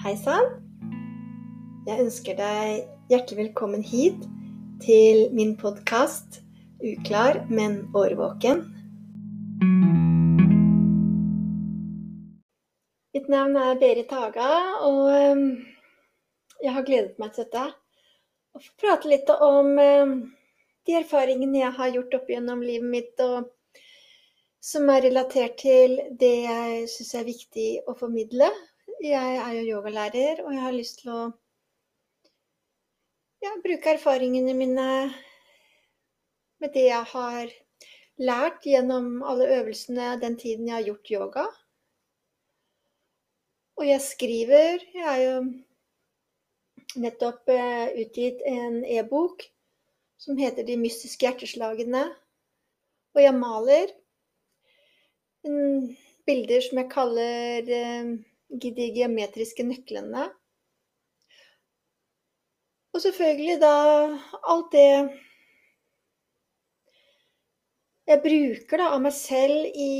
Hei sann. Jeg ønsker deg hjertelig velkommen hit til min podkast 'Uklar, men årvåken'. Mitt navn er Berit Haga, og ehm, jeg har gledet meg til dette. Å få prate litt om ehm, de erfaringene jeg har gjort opp gjennom livet mitt, og som er relatert til det jeg syns er viktig å formidle. Jeg er jo yogalærer, og jeg har lyst til å ja, bruke erfaringene mine med det jeg har lært gjennom alle øvelsene den tiden jeg har gjort yoga. Og jeg skriver. Jeg har jo nettopp eh, utgitt en e-bok som heter 'De mystiske hjerteslagene'. Og jeg maler bilder som jeg kaller eh, de geometriske nøklene. Og selvfølgelig da alt det jeg bruker da av meg selv i,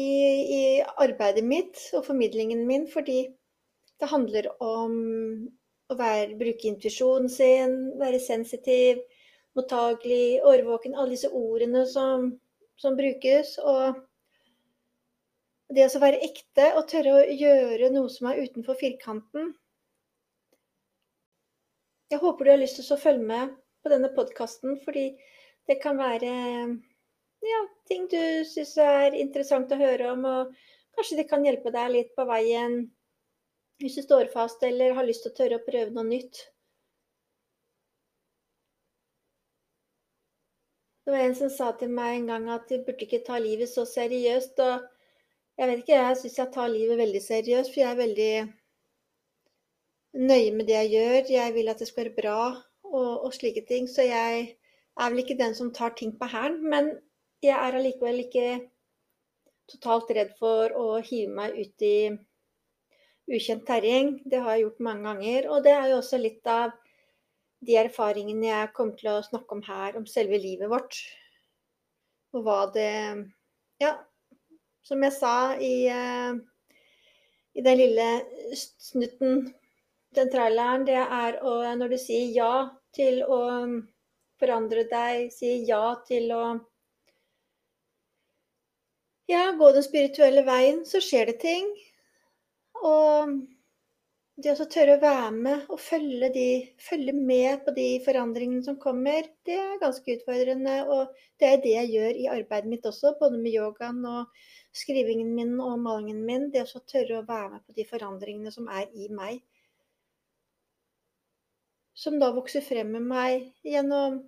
i arbeidet mitt og formidlingen min, fordi det handler om å være, bruke intuisjonen sin, være sensitiv, mottagelig, årvåken. Alle disse ordene som, som brukes. Og det å være ekte og tørre å gjøre noe som er utenfor firkanten. Jeg håper du har lyst til å følge med på denne podkasten, fordi det kan være ja, ting du syns er interessant å høre om, og kanskje det kan hjelpe deg litt på veien hvis du står fast eller har lyst til å tørre å prøve noe nytt. Det var en som sa til meg en gang at de burde ikke ta livet så seriøst. og jeg vet ikke, jeg syns jeg tar livet veldig seriøst, for jeg er veldig nøye med det jeg gjør. Jeg vil at det skal være bra og, og slike ting. Så jeg er vel ikke den som tar ting på hælen. Men jeg er allikevel ikke totalt redd for å hive meg ut i ukjent terreng. Det har jeg gjort mange ganger. Og det er jo også litt av de erfaringene jeg kommer til å snakke om her, om selve livet vårt. Og hva det Ja, som jeg sa i, uh, i den lille snutten, den traileren, det er å, når du sier ja til å forandre deg, sier ja til å ja, gå den spirituelle veien, så skjer det ting. Og det å tørre å være med og følge, de, følge, med på de forandringene som kommer, det er ganske utfordrende. Og det er det jeg gjør i arbeidet mitt også, både med yogaen og skrivingen min og malingen min, det å tørre å være med på de forandringene som er i meg. Som da vokser frem med meg gjennom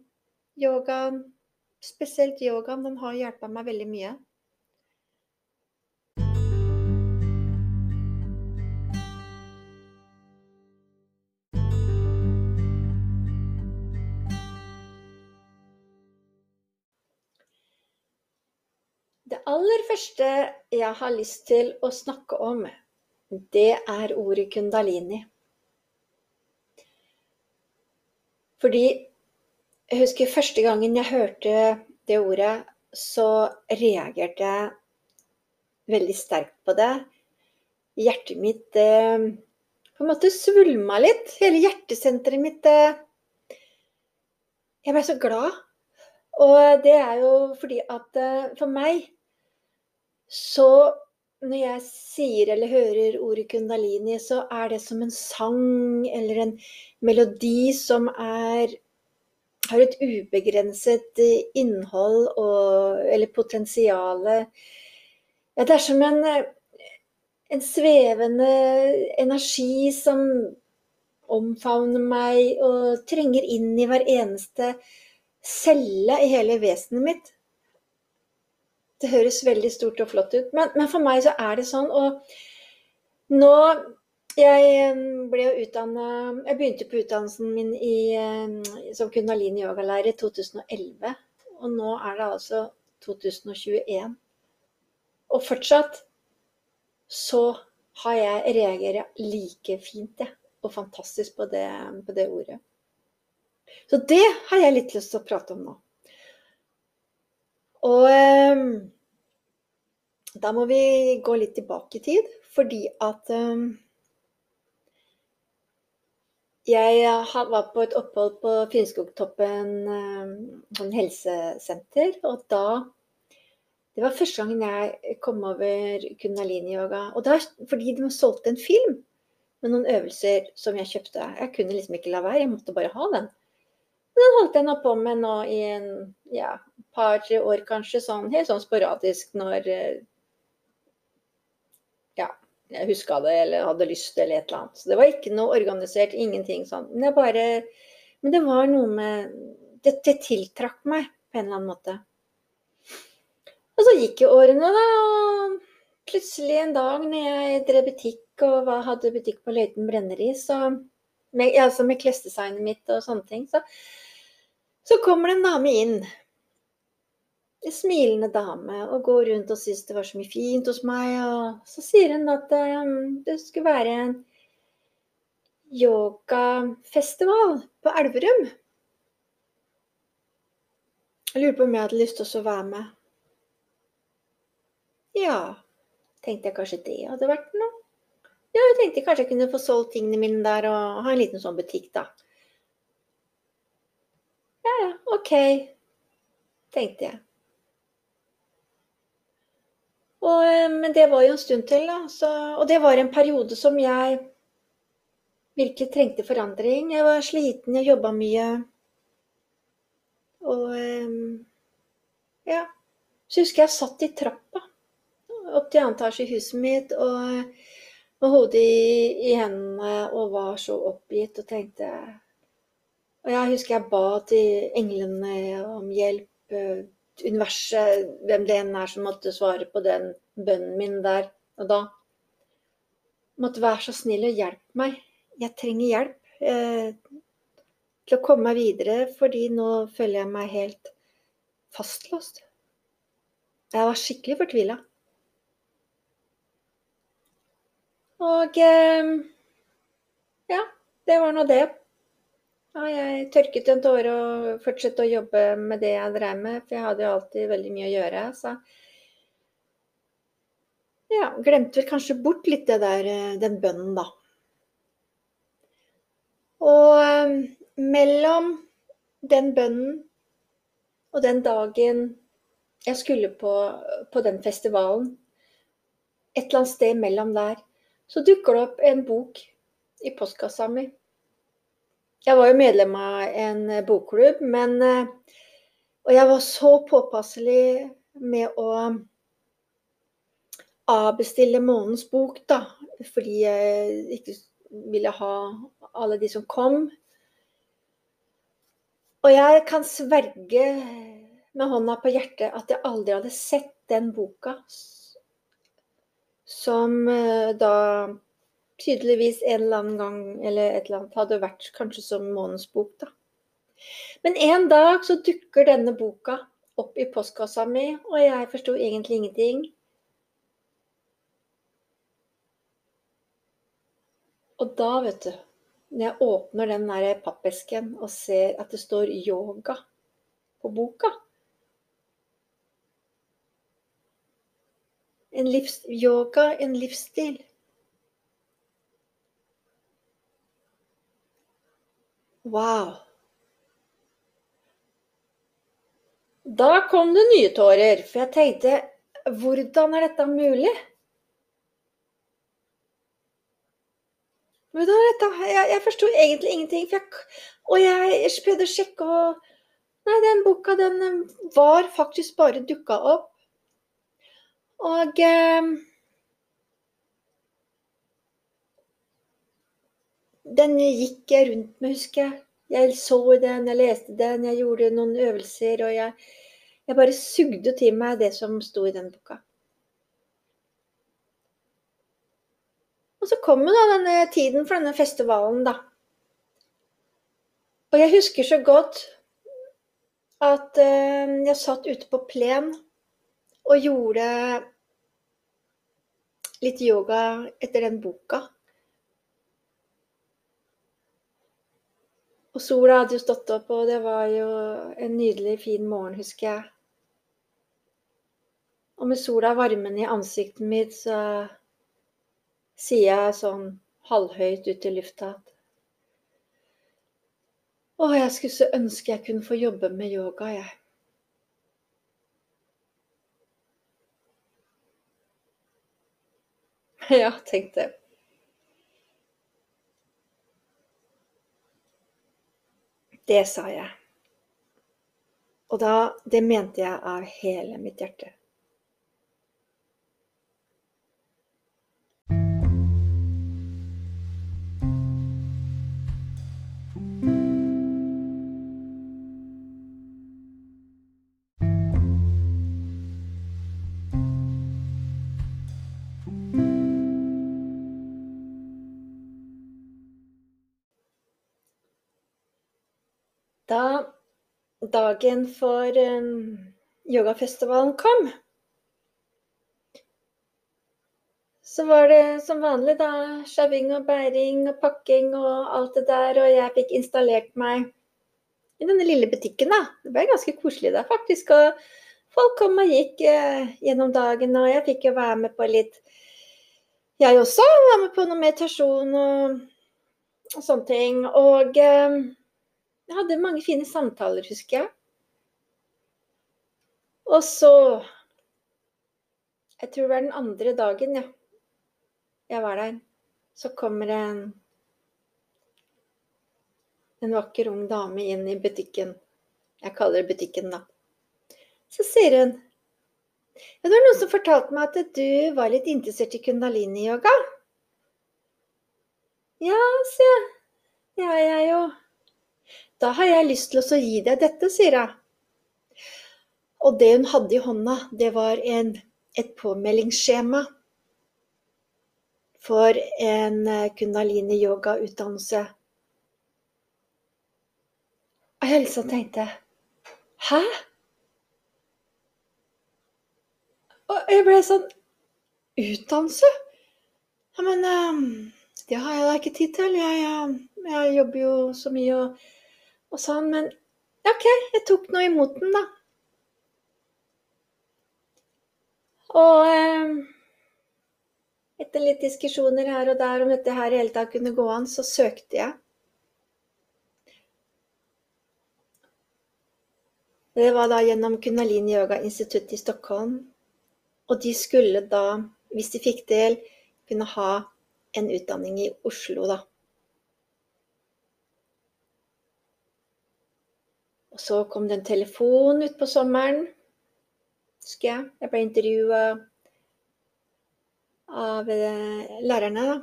yogaen. Spesielt yogaen, den har hjulpet meg veldig mye. Aller første jeg har lyst til å snakke om, det er ordet kundalini. Fordi jeg husker første gangen jeg hørte det ordet, så reagerte jeg veldig sterkt på det. Hjertet mitt eh, på en måte svulma litt. Hele hjertesenteret mitt eh, Jeg ble så glad. Og det er jo fordi at eh, for meg så når jeg sier eller hører ordet kundalini, så er det som en sang eller en melodi som er har et ubegrenset innhold og, eller potensial. Ja, det er som en, en svevende energi som omfavner meg og trenger inn i hver eneste celle i hele vesenet mitt. Det høres veldig stort og flott ut, men, men for meg så er det sånn. Og nå jeg ble utdanna Jeg begynte på utdannelsen min i, som kundalini yogalærer i 2011. Og nå er det altså 2021. Og fortsatt så har jeg reagert like fint, jeg. Og fantastisk på det, på det ordet. Så det har jeg litt lyst til å prate om nå. Og um, da må vi gå litt tilbake i tid, fordi at um, Jeg var på et opphold på Finnskogtoppen eh, sånn helsesenter, og da Det var første gangen jeg kom over kundalini-yoga. Og det var fordi de solgte en film med noen øvelser som jeg kjøpte. Jeg kunne liksom ikke la være, jeg måtte bare ha den. Den holdt jeg nå på med nå i en ja, par-tre år kanskje, sånn helt sånn sporadisk når eh, ja, jeg huska det eller hadde lyst eller et eller annet. Så det var ikke noe organisert, ingenting sånn. Men, bare, men det var noe med det, det tiltrakk meg på en eller annen måte. Og så gikk jo årene, da. Og plutselig en dag når jeg drev butikk og hadde butikk på Løiten brenneri, så med, altså med klesdesignet mitt og sånne ting, så, så kommer det en dame inn. En smilende dame og går rundt og syns det var så mye fint hos meg. Og så sier hun at um, det skulle være en yogafestival på Elverum. Jeg lurer på om jeg hadde lyst til å være med. Ja, tenkte jeg kanskje det hadde vært noe. Ja, jeg tenkte kanskje jeg kunne få solgt tingene mine der og ha en liten sånn butikk, da. Ja, ja, OK, tenkte jeg. Og, eh, men det var jo en stund til, da. Så, og det var en periode som jeg virkelig trengte forandring. Jeg var sliten, jeg jobba mye. Og eh, ja. Så husker jeg satt i trappa opp til annen etasje i huset mitt og med hodet i, i, hendene og var så oppgitt og tenkte Og jeg husker jeg ba til englene om hjelp, eh, universet, hvem det enn er som måtte svare på den bønnen min der og da. Måtte være så snill og hjelpe meg. Jeg trenger hjelp eh, til å komme meg videre, fordi nå føler jeg meg helt fastlåst. Jeg var skikkelig fortvila. Og eh, ja, det var nå det. Ja, jeg tørket en tåre og fortsatte å jobbe med det jeg drev med, for jeg hadde jo alltid veldig mye å gjøre. Så ja, glemte vel kanskje bort litt det der, eh, den bønnen, da. Og eh, mellom den bønnen og den dagen jeg skulle på, på den festivalen, et eller annet sted mellom der, så dukker det opp en bok i postkassa mi. Jeg var jo medlem av en bokklubb, men eh, Og jeg var så påpasselig med å avbestille månedens bok, da. Fordi jeg ikke ville ha alle de som kom. Og jeg kan sverge med hånda på hjertet at jeg aldri hadde sett den boka som eh, da tydeligvis en eller annen gang eller et eller annet hadde vært kanskje som månedens bok, da. Men en dag så dukker denne boka opp i postkassa mi, og jeg forsto egentlig ingenting. Og da, vet du, når jeg åpner den der pappesken og ser at det står yoga på boka En livs, yoga, en livsstil. Wow. Da kom det nye tårer, for jeg tenkte hvordan er dette mulig? Hvordan er dette? Jeg, jeg forsto egentlig ingenting. Jeg, og jeg prøvde å sjekke, og Nei, den boka den var faktisk bare dukka opp og eh, den gikk jeg rundt med, husker jeg. Jeg så den, jeg leste den, jeg gjorde noen øvelser, og jeg, jeg bare sugde til meg det som sto i den boka. Og så kom da denne tiden for denne festivalen, da. Og jeg husker så godt at uh, jeg satt ute på plen og gjorde litt yoga etter den boka. Og sola hadde jo stått opp, og det var jo en nydelig, fin morgen, husker jeg. Og med sola varmen i ansiktet mitt, så sier jeg sånn halvhøyt ut i lufta at Å, jeg skulle så ønske jeg kunne få jobbe med yoga, jeg. Ja, tenkte det. Det sa jeg. Og da Det mente jeg av hele mitt hjerte. Dagen for um, yogafestivalen kom, så var det som vanlig, da. Sjauing og bæring og pakking og alt det der. Og jeg fikk installert meg i denne lille butikken, da. Det ble ganske koselig da, faktisk. Og folk kom og gikk eh, gjennom dagen, og jeg fikk jo være med på litt Jeg også var med på noe meditasjon og, og sånne ting. Og eh, jeg hadde mange fine samtaler, husker jeg. Og så Jeg tror det var den andre dagen, ja jeg var der, så kommer en, en vakker ung dame inn i butikken. Jeg kaller det butikken, da. Så sier hun ja, det var noen som fortalte meg at du var litt interessert i kundalini-yoga. Ja, sier jeg. Er jeg jo. Da har jeg lyst til å gi deg dette, sier hun. Og det hun hadde i hånda, det var en, et påmeldingsskjema for en eh, kundalini-yoga-utdannelse. Og jeg liksom tenkte Hæ? Og jeg ble sånn Utdannelse? Ja, men um, det har jeg da ikke tid til. Jeg, jeg, jeg jobber jo så mye og, og sånn. Men OK, jeg tok nå imot den, da. Og eh, etter litt diskusjoner her og der om dette her i hele tatt kunne gå an, så søkte jeg. Det var da gjennom Kunalini Yoga Institutt i Stockholm. Og de skulle da, hvis de fikk del, kunne ha en utdanning i Oslo, da. Og så kom det en telefon utpå sommeren, husker jeg. Jeg ble intervjua av eh, lærerne. Da.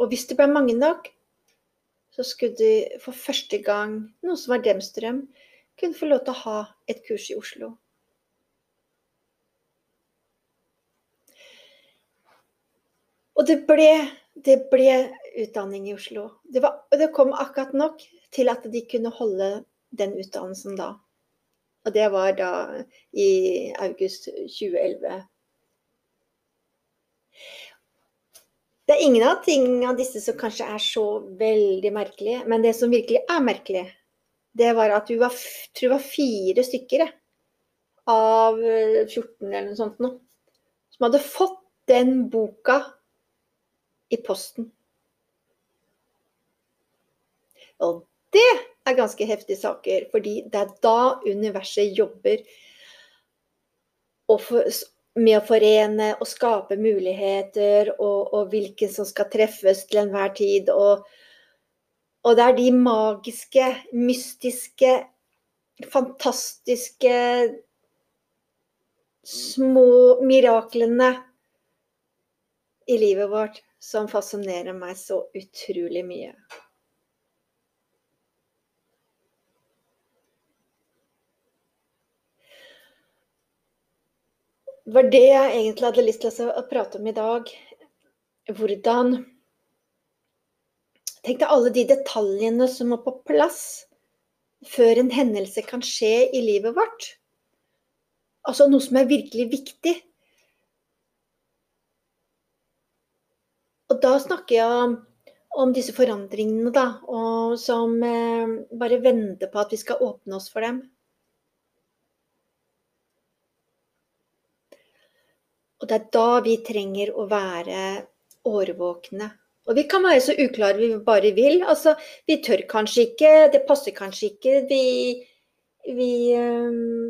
Og hvis det ble mange nok, så skulle de for første gang, noe som var deres drøm, kunne få lov til å ha et kurs i Oslo. Og det ble, det ble utdanning i Oslo. Det, var, det, kom akkurat nok til at de kunne holde den utdannelsen da. Og det var da i august 2011. Det er ingen av tingene av disse som kanskje er så veldig merkelige, men det som virkelig er merkelig, det var at vi var, tror var fire stykker av 14 eh, eller noe sånt noe, som hadde fått den boka i posten. Og det er ganske heftige saker, fordi det er da universet jobber med å forene og skape muligheter, og, og hvilke som skal treffes til enhver tid. Og, og det er de magiske, mystiske, fantastiske små miraklene i livet vårt som fascinerer meg så utrolig mye. Det var det jeg egentlig hadde lyst til å prate om i dag. Hvordan Tenk deg alle de detaljene som må på plass før en hendelse kan skje i livet vårt. Altså noe som er virkelig viktig. Og da snakker jeg om, om disse forandringene, da, og som eh, bare venter på at vi skal åpne oss for dem. Og det er da vi trenger å være årvåkne Og vi kan være så uklare vi bare vil. Altså, vi tør kanskje ikke, det passer kanskje ikke. Vi, vi,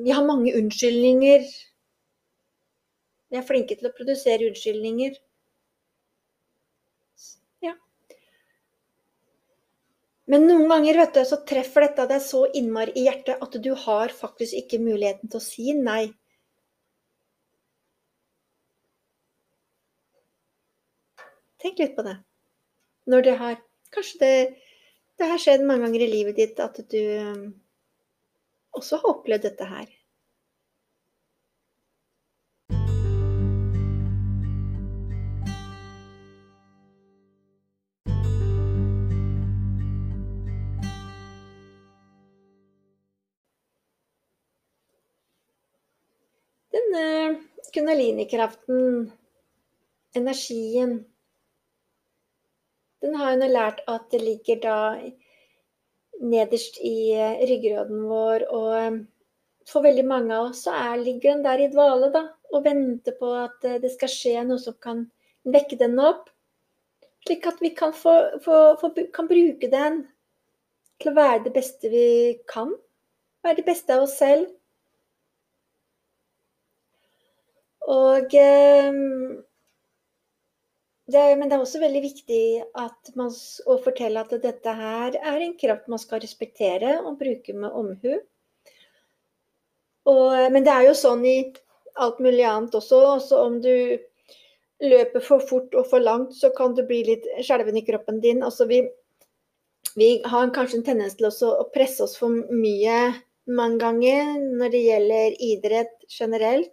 vi har mange unnskyldninger. Vi er flinke til å produsere unnskyldninger. Ja. Men noen ganger vet du, så treffer dette deg så innmari i hjertet at du har faktisk ikke muligheten til å si nei. Tenk litt på det. Når det har Kanskje det, det har skjedd mange ganger i livet ditt at du um, også har opplevd dette her. Denne kundalinikraften, energien den har hun lært at det ligger da nederst i ryggråden ryggraden vår. Og eh, for veldig mange av oss så er, ligger den der i dvale da, og venter på at eh, det skal skje noe som kan vekke den opp. Slik at vi kan, få, få, få, kan bruke den til å være det beste vi kan. Være det beste av oss selv. Og eh, det, men det er også veldig viktig man, å fortelle at dette her er en kraft man skal respektere og bruke med omhu. Og, men det er jo sånn i alt mulig annet også. Også om du løper for fort og for langt, så kan du bli litt skjelven i kroppen din. Altså vi, vi har kanskje en tendens til å presse oss for mye mange ganger når det gjelder idrett generelt.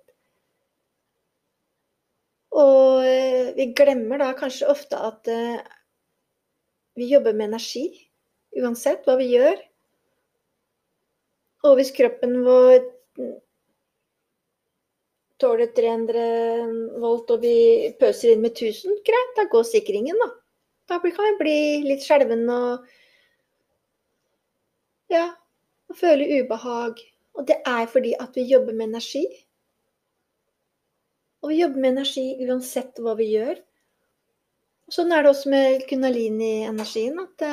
Og eh, vi glemmer da kanskje ofte at eh, vi jobber med energi, uansett hva vi gjør. Og hvis kroppen vår tåler 300 volt og vi pøser inn med 1000, greit, da går sikringen, da. Da kan vi bli litt skjelven og ja, og føle ubehag. Og det er fordi at vi jobber med energi. Og vi jobber med energi uansett hva vi gjør. Sånn er det også med kunalini-energien. At det,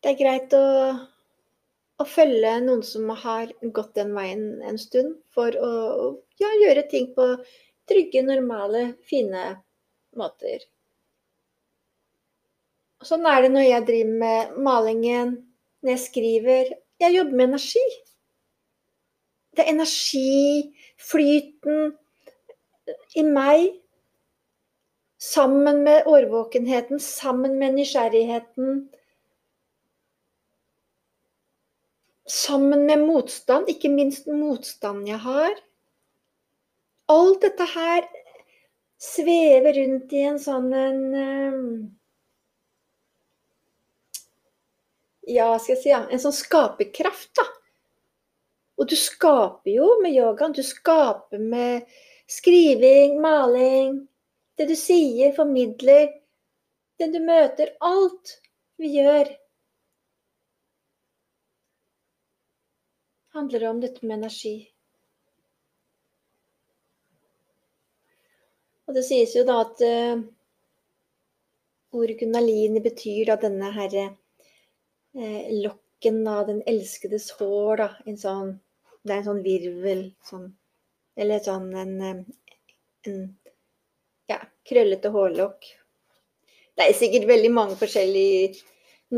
det, er greit å, å, følge noen som har gått den veien en stund, for å ja, gjøre ting på trygge, normale, fine måter. Sånn er det når jeg driver med malingen, når jeg skriver. Jeg jobber med energi. Det er energi, flyten i meg, sammen med årvåkenheten, sammen med nysgjerrigheten. Sammen med motstand, ikke minst motstand jeg har. Alt dette her svever rundt i en sånn en eh, Ja, skal jeg si ja, en sånn skaperkraft, da. Og du skaper jo med yogaen. Du skaper med skriving, maling. Det du sier, formidler. Det du møter. Alt vi gjør. handler om dette med energi. Og det sies jo da at uh, ordet kundalini betyr da denne herre uh, lokken av den elskedes hår, da. En sånn det er en sånn virvel sånn Eller sånn en, en ja, krøllete hårlokk. Det er sikkert veldig mange forskjellige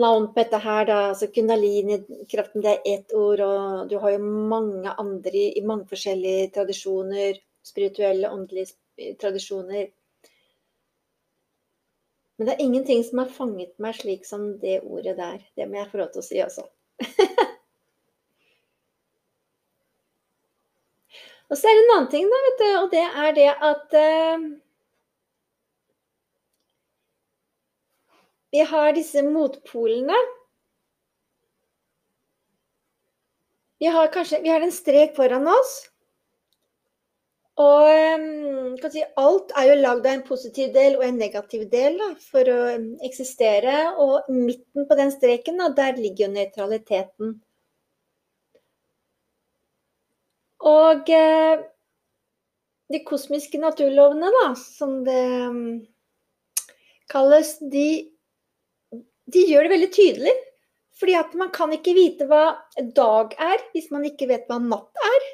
navn på dette her. Da. Altså Kundalini-kraften, det er ett ord, og du har jo mange andre i mange forskjellige tradisjoner. Spirituelle, åndelige tradisjoner. Men det er ingenting som har fanget meg slik som det ordet der. Det må jeg få lov til å si, altså. Og så er det en annen ting, da, vet du, og det er det at eh, Vi har disse motpolene. Vi har kanskje vi har en strek foran oss. Og kan si, alt er jo lagd av en positiv del og en negativ del da, for å eksistere. Og midten på den streken, da, der ligger jo nøytraliteten. Og eh, de kosmiske naturlovene, da, som det kalles, de, de gjør det veldig tydelig. Fordi at man kan ikke vite hva dag er hvis man ikke vet hva natt er.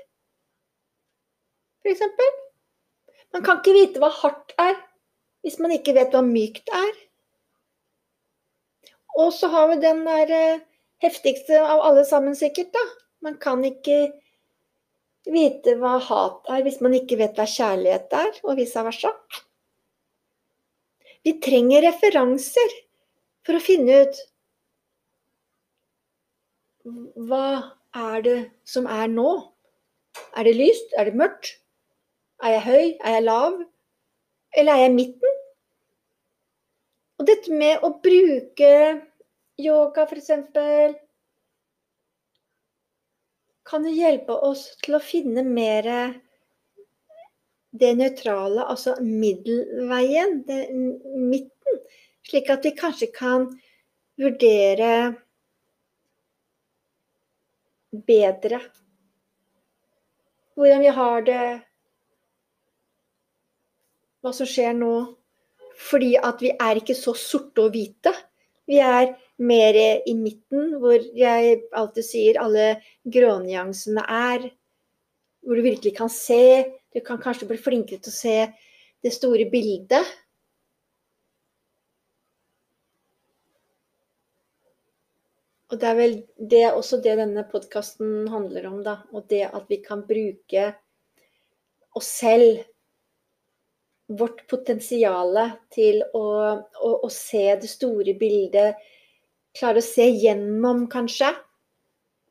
For eksempel. Man kan ikke vite hva hardt er hvis man ikke vet hva mykt er. Og så har vi den der eh, heftigste av alle sammen, sikkert, da. Man kan ikke vite hva hat er hvis man ikke vet hva kjærlighet er, og vice versa. Vi trenger referanser for å finne ut hva er det som er nå? Er det lyst? Er det mørkt? Er jeg høy? Er jeg lav? Eller er jeg midten? Og dette med å bruke yoga, f.eks., kan jo hjelpe oss til å finne mer det nøytrale, altså middelveien, det, midten. Slik at vi kanskje kan vurdere bedre hvordan vi har det, hva som skjer nå. Fordi at vi er ikke så sorte og hvite. Vi er mer i midten, hvor jeg alltid sier alle grånyansene er. Hvor du virkelig kan se. Du kan kanskje bli flinkere til å se det store bildet. Og det er vel det, også det denne podkasten handler om, da. Og det at vi kan bruke oss selv, vårt potensial, til å, å, å se det store bildet klare å se gjennom, kanskje.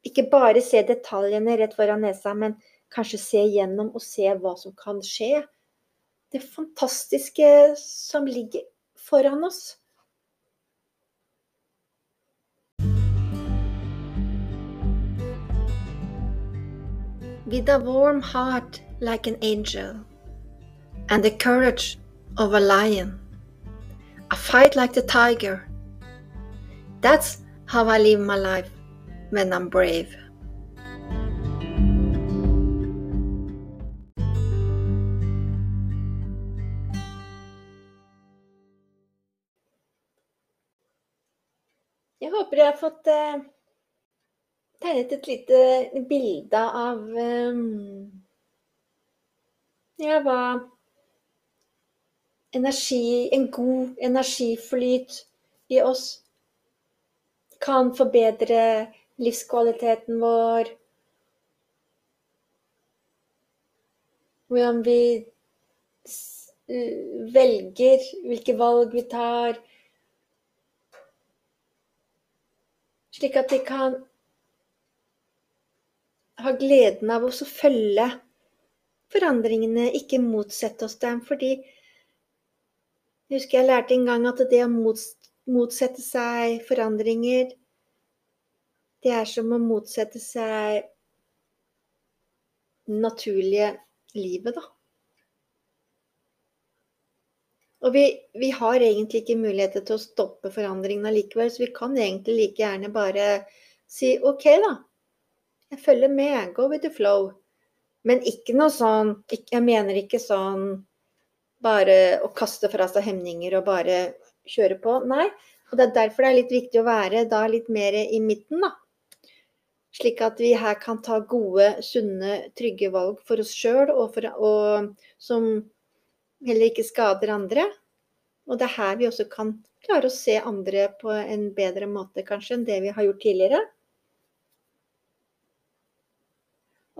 Ikke bare se detaljene rett foran nesa, men kanskje se gjennom og se hva som kan skje. Det fantastiske som ligger foran oss. With a warm heart like an angel, and the courage of a lion, a fight like the tiger That's how I live my life when I'm brave. Jeg håper jeg har fått eh, tegnet et lite bilde av eh, ja, hva energi, en god energiflyt i oss kan forbedre livskvaliteten vår. Hvordan vi velger, hvilke valg vi tar. Slik at vi kan ha gleden av å følge forandringene, ikke motsette oss dem. Fordi jeg husker jeg lærte en gang at det å motsette seg forandringer, det er som å motsette seg det naturlige livet, da. Og vi, vi, har egentlig ikke muligheter til å stoppe forandringene allikevel, så vi kan egentlig like gjerne bare si OK, da. Jeg følger med. Go with the flow. Men ikke noe sånn Jeg mener ikke sånn bare å kaste fra seg hemninger og bare kjøre på. Nei. Og det er derfor det er litt viktig å være da litt mer i midten, da. Slik at vi her kan ta gode, sunne, trygge valg for oss sjøl, og, og, som heller ikke skader andre. Og det er her vi også kan klare å se andre på en bedre måte, kanskje, enn det vi har gjort tidligere.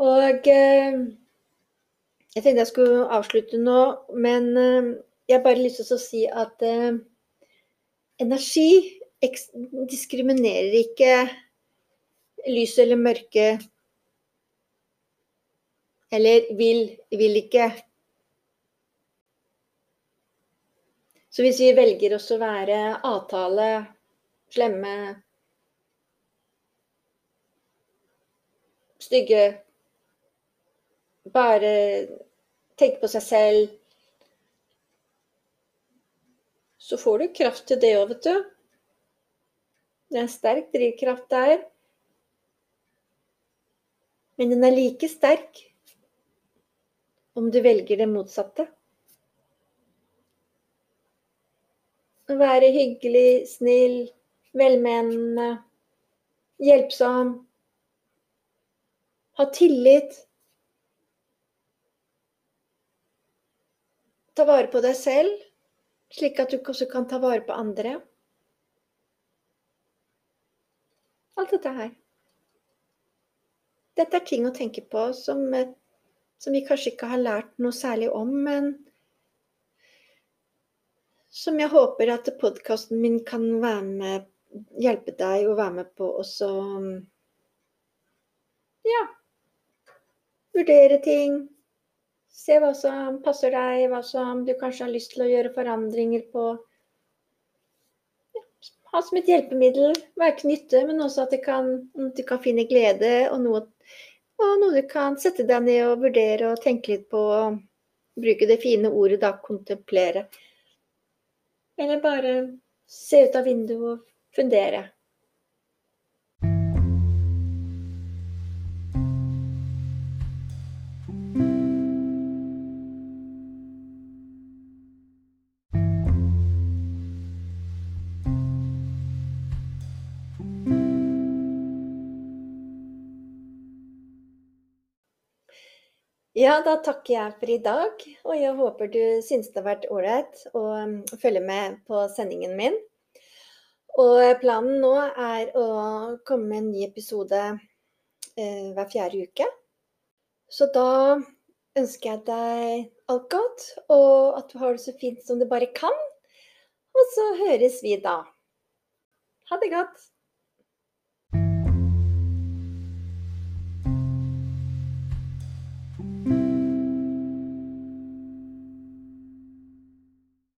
Og eh, jeg tenkte jeg skulle avslutte nå, men eh, jeg har bare lyst til å si at eh, Energi diskriminerer ikke lys eller mørke. Eller vil, vil ikke. Så hvis vi velger oss å være avtale, slemme, stygge, bare tenke på seg selv så får du kraft til det òg, vet du. Det er en sterk drivkraft der. Men den er like sterk om du velger det motsatte. være hyggelig, snill, velmenende, hjelpsom. Ha tillit. Ta vare på deg selv, slik at du også kan ta vare på andre. Alt dette her. Dette er ting å tenke på som, eh, som vi kanskje ikke har lært noe særlig om, men som jeg håper at podkasten min kan være med, hjelpe deg å være med på også Ja. Vurdere ting. Se hva som passer deg, hva som du kanskje har lyst til å gjøre forandringer på. Ha som et hjelpemiddel. Være til nytte, men også at kan, du kan finne glede og noe, og noe du kan sette deg ned og vurdere og tenke litt på. Bruke det fine ordet da, kontemplere. Eller bare se ut av vinduet og fundere. Ja, da takker jeg for i dag, og jeg håper du syns det har vært ålreit å um, følge med på sendingen min. Og planen nå er å komme med en ny episode eh, hver fjerde uke. Så da ønsker jeg deg alt godt, og at du har det så fint som du bare kan. Og så høres vi da. Ha det godt.